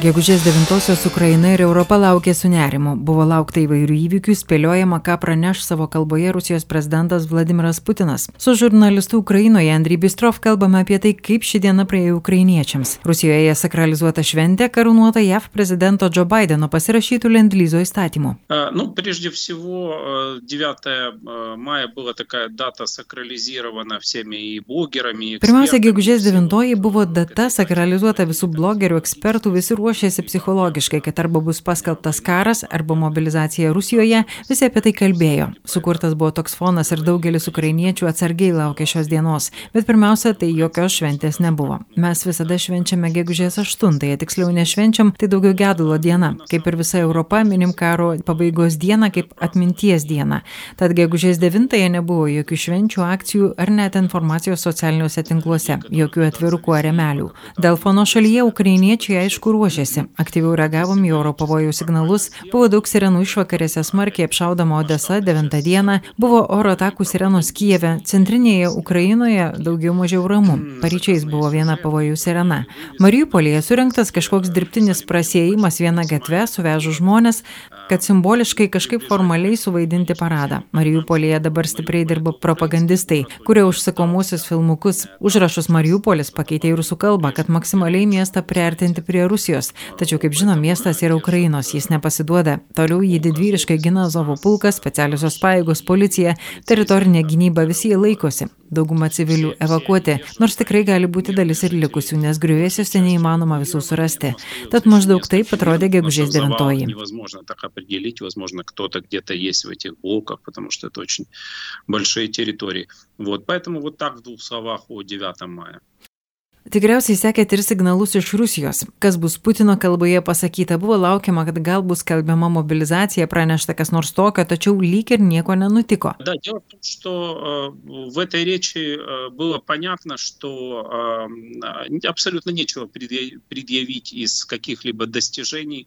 Gegužės 9-osios Ukraina ir Europa laukė su nerimu. Buvo laukta įvairių įvykių, spėliojama, ką praneš savo kalboje Rusijos prezidentas Vladimiras Putinas. Su žurnalistu Ukrainoje Andriy Bistrov kalbame apie tai, kaip ši diena praėjo ukrainiečiams. Rusijoje sakralizuota šventė karūnuota JAV prezidento Joe Bideno pasirašytų Lendlyzo įstatymu. Ну, прежде всего, 9 мая была такая дата sakralizuota всеми и блогерами. Pirmiausia, gegužės 9 buvo data sakralizuota visų blogerių, ekspertų, visi ruošė ruošėsi psichologiškai, kad arba bus paskelbtas karas, arba mobilizacija Rusijoje, visi apie tai kalbėjo. Sukurtas buvo toks fonas ir daugelis ukrainiečių atsargiai laukia šios dienos, bet pirmiausia, tai jokios šventės nebuvo. Mes visada švenčiame gegužės 8-ąją, tiksliau nešvenčiam, tai daugiau gedulo diena. Kaip ir visa Europa, minim karo pabaigos dieną kaip atminties dieną. Tad gegužės 9-ąją nebuvo jokių švenčių, akcijų ar net informacijos socialiniuose tinkluose, jokių atvirukų ar remelių. Dėl fono šalyje ukrainiečiai aišku ruošia ruošėsi. Aktyviau reagavom į oro pavojų signalus, buvo daug sirenų išvakarėse smarkiai apšaudama Odesa 9 dieną, buvo oro atakų sirenos Kijeve, centrinėje Ukrainoje daugiau mažiau ramu. Paryčiais buvo viena pavojų sirena. Mariupolėje surinktas kažkoks dirbtinis prasėjimas viena gatve, suvežu žmonės, kad simboliškai kažkaip formaliai suvaidinti paradą. Mariupolėje dabar stipriai dirba propagandistai, kurie užsakomuosius filmukus. Užrašus Mariupolis pakeitė į rusų kalbą, kad maksimaliai miestą priartinti prie Rusijos Tačiau, kaip žinom, miestas yra Ukrainos, jis nepasiduoda. Toliau jį didvyriškai gina Azovo pulkas, specialiosios pajėgos, policija, teritorinė gynyba, visi jie laikosi. Dauguma civilių evakuoti, nors tikrai gali būti dalis ir likusių, nes griuvėsiuose neįmanoma visų surasti. Tad maždaug taip atrodė gegužės 9. определить, возможно, кто-то где-то есть в этих блоках, потому что это очень большие территории. Вот, поэтому вот так в двух словах о 9 мая. Tikriausiai sekėte ir signalus iš Rusijos. Kas bus Putino kalboje pasakyta, buvo laukiama, kad gal bus kalbiama mobilizacija, pranešta kas nors tokio, tačiau lyg ir nieko nenutiko. Да, дело в том, что э, в этой речи э, было понятно, что э, абсолютно нечего предъявить из каких-либо достижений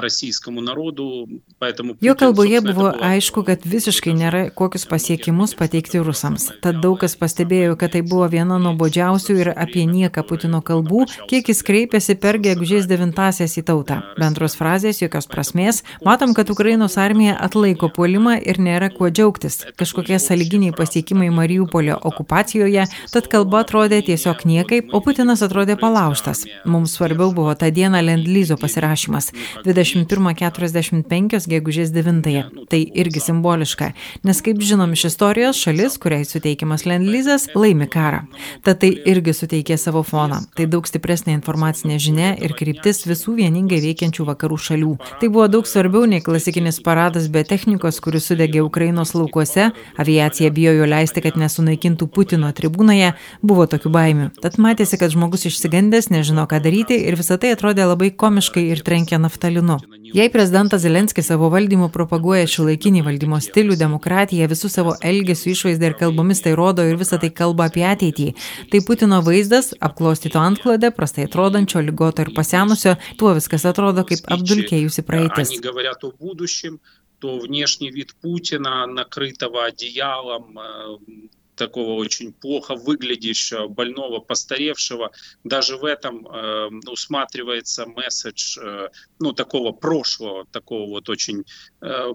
российскому народу, поэтому... Jo kalboje buvo aišku, kad visiškai nėra kokius pasiekimus pateikti rusams. Tad daug kas pastebėjo, kad tai buvo viena nuobodžiausių ir apie nieką Putino kalbų, kiek jis kreipėsi per gegužės devintasias į tautą. Bendros frazės, jokios prasmės. Matom, kad Ukrainos armija atlaiko puolimą ir nėra kuo džiaugtis. Kažkokie saliginiai pasiekimai Mariupolio okupacijoje, tad kalba atrodė tiesiog niekaip, o Putinas atrodė palauštas. Mums svarbiau buvo tą dieną Lendlyzo pasirašymas. 21.45 gegužės 9. Tai irgi simboliška, nes kaip žinom iš istorijos, šalis, kuriai suteikiamas lendlyzas, laimi karą. Tad tai irgi suteikė savo foną. Tai daug stipresnė informacinė žinia ir kryptis visų vieningai veikiančių vakarų šalių. Tai buvo daug svarbiau nei klasikinis paradas be technikos, kuris sudegė Ukrainos laukuose, aviacija bijojo leisti, kad nesunaikintų Putino tribūnoje, buvo tokių baimių. Tad matėsi, kad žmogus išsigandęs, nežino ką daryti ir visą tai atrodė labai komiškai ir trenkė naftą naftalinu. Jei prezidentas Zelenskis savo valdymu propaguoja šilaikinį valdymo stilių, demokratiją, visų savo elgesių išvaizdą ir kalbomis tai rodo ir visą tai kalba apie ateitį, tai Putino vaizdas, apklostyto antklodę, prastai atrodančio, lygoto ir pasenusio, tuo viskas atrodo kaip apdulkėjusi praeitis. то внешний вид Путина, накрытого одеялом, такого очень плохо выглядящего, больного, постаревшего, даже в этом э, усматривается месседж э, ну, такого прошлого, такого вот очень э,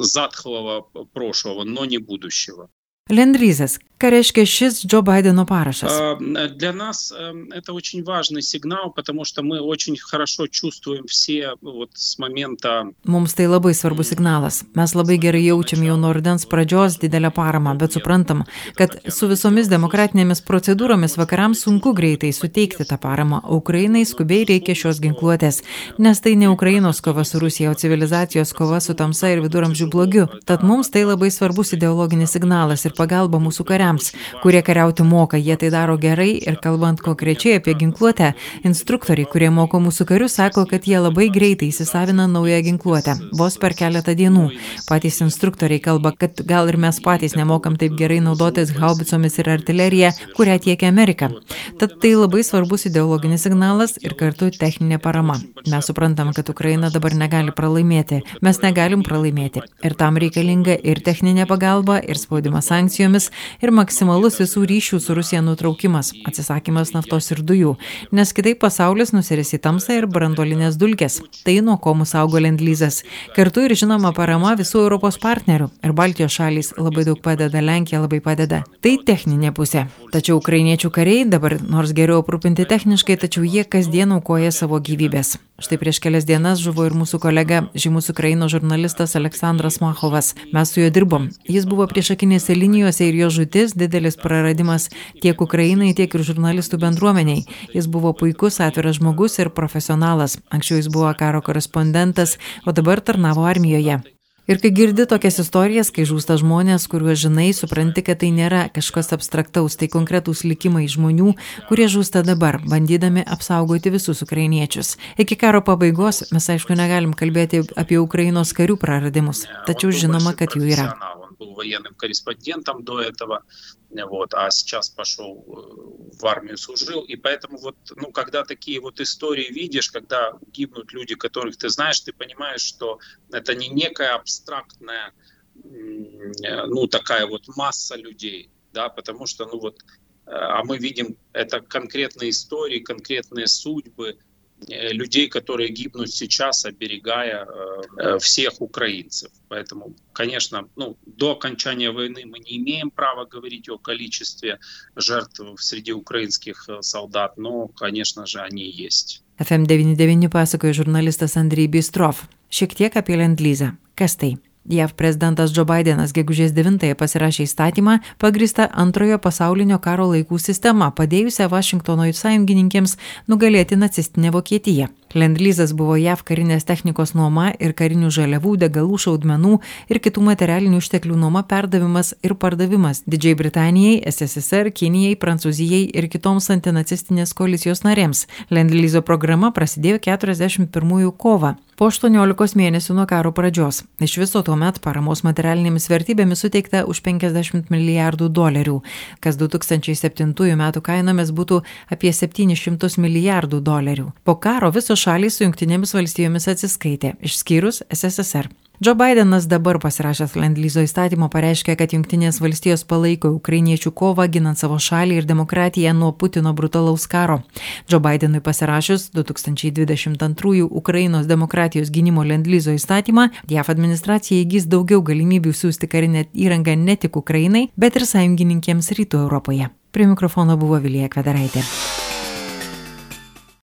затхлого прошлого, но не будущего. Ленд-Лизес Ką reiškia šis Joe Bideno parašas? Для нас это очень важный сигнал, потому что мы очень хорошо чувствуем все вот с момента. Mums tai labai svarbus signalas. Mes labai gerai jaučiam jau nuo rudens pradžios didelę paramą, bet suprantam, kad su visomis demokratinėmis procedūromis vakarams sunku greitai suteikti tą paramą, o Ukrainai skubiai reikia šios ginkluotės, nes tai ne Ukrainos kova su Rusija, o civilizacijos kova su tamsa ir viduramžių blogiu. Tad mums tai labai svarbus ideologinis signalas ir pagalba mūsų kariams kariams, kurie kariauti moka, jie tai daro gerai ir kalbant konkrečiai apie ginkluotę, instruktoriai, kurie moko mūsų karius, sako, kad jie labai greitai įsisavina naują ginkluotę, vos per keletą dienų. Patys instruktoriai kalba, kad gal ir mes patys nemokam taip gerai naudotis haubicomis ir artilerija, kurią tiekia Amerika. Tad tai labai svarbus ideologinis signalas ir kartu techninė parama. Mes suprantam, kad Ukraina dabar negali pralaimėti. Mes negalim pralaimėti. Ir tam reikalinga ir techninė pagalba, ir spaudimas sankcijomis, ir maksimalus visų ryšių su Rusija nutraukimas, atsisakymas naftos ir dujų. Nes kitaip pasaulis nusiris į tamsą ir brandolinės dulkės. Tai nuo ko mus augo lendlyzas. Kartu ir žinoma parama visų Europos partnerių. Ir Baltijos šalys labai daug padeda, Lenkija labai padeda. Tai techninė pusė. Tačiau ukrainiečių kariai dabar nors geriau aprūpinti techniškai, tačiau jie kasdien aukoja savo gyvybės. Štai prieš kelias dienas žuvo ir mūsų kolega, žymus Ukraino žurnalistas Aleksandras Machovas. Mes su juo dirbom. Jis buvo priešakinėse linijose ir jo žūtis didelis praradimas tiek Ukrainai, tiek ir žurnalistų bendruomeniai. Jis buvo puikus, atviras žmogus ir profesionalas. Anksčiau jis buvo karo korespondentas, o dabar tarnavo armijoje. Ir kai girdi tokias istorijas, kai žūsta žmonės, kuriuos žinai, supranti, kad tai nėra kažkas abstraktaus, tai konkretūs likimai žmonių, kurie žūsta dabar, bandydami apsaugoti visus ukrainiečius. Iki karo pabaigos mes aišku negalim kalbėti apie Ukrainos karių praradimus, tačiau žinoma, kad jų yra. Был военным корреспондентом до этого, вот, а сейчас пошел э, в армию, служил. И поэтому вот, ну, когда такие вот истории видишь, когда гибнут люди, которых ты знаешь, ты понимаешь, что это не некая абстрактная, ну, такая вот масса людей, да, потому что, ну, вот, э, а мы видим это конкретные истории, конкретные судьбы, людей, которые гибнут сейчас, оберегая э, э, всех украинцев. Поэтому, конечно, ну, до окончания войны мы не имеем права говорить о количестве жертв среди украинских солдат, но, конечно же, они есть. FM99 pasakoja žurnalistas Andrei Bistrov. Šiek tiek apie Lendlyzą. Jav prezidentas džo baidenas gegužės devintąją pasirašė įstatymą pagrįstą antrojo pasaulinio karo laikų sistema padėjusią vašingtono sąjungininkėms nugalėti nacistinę vokietiją lendlyzas buvo jav karinės technikos nuoma ir karinių žaliavų degalų šaudmenų ir kitų materialinių išteklių nuoma perdavimas ir pardavimas didžiajai britanijai sssr kinijai prancūzijai ir kitoms antinacistinės koalicijos narėms. Lendlyzo programa prasidėjo keturiasdešimt pirmųjų kovą po aštuoniolikos mėnesių nuo karo pradžios. Iš viso to tuomet paramos materialinėmis vertybėmis suteikta už 50 milijardų dolerių, kas 2007 metų kainomis būtų apie 700 milijardų dolerių. Po karo visos šalys su jungtinėmis valstybėmis atsiskaitė, išskyrus SSSR. Joe Bidenas dabar pasirašęs Lendlyzo įstatymo pareiškė, kad Junktinės valstijos palaiko ukrainiečių kovą ginant savo šalį ir demokratiją nuo Putino brutalaus karo. Joe Bidenui pasirašius 2022 Ukrainos demokratijos gynimo Lendlyzo įstatymą, JAF administracija įgys daugiau galimybių siūsti karinę įrangą ne tik Ukrainai, bet ir sąjungininkėms rytų Europoje. Prie mikrofono buvo Vilija Kvedaraitė.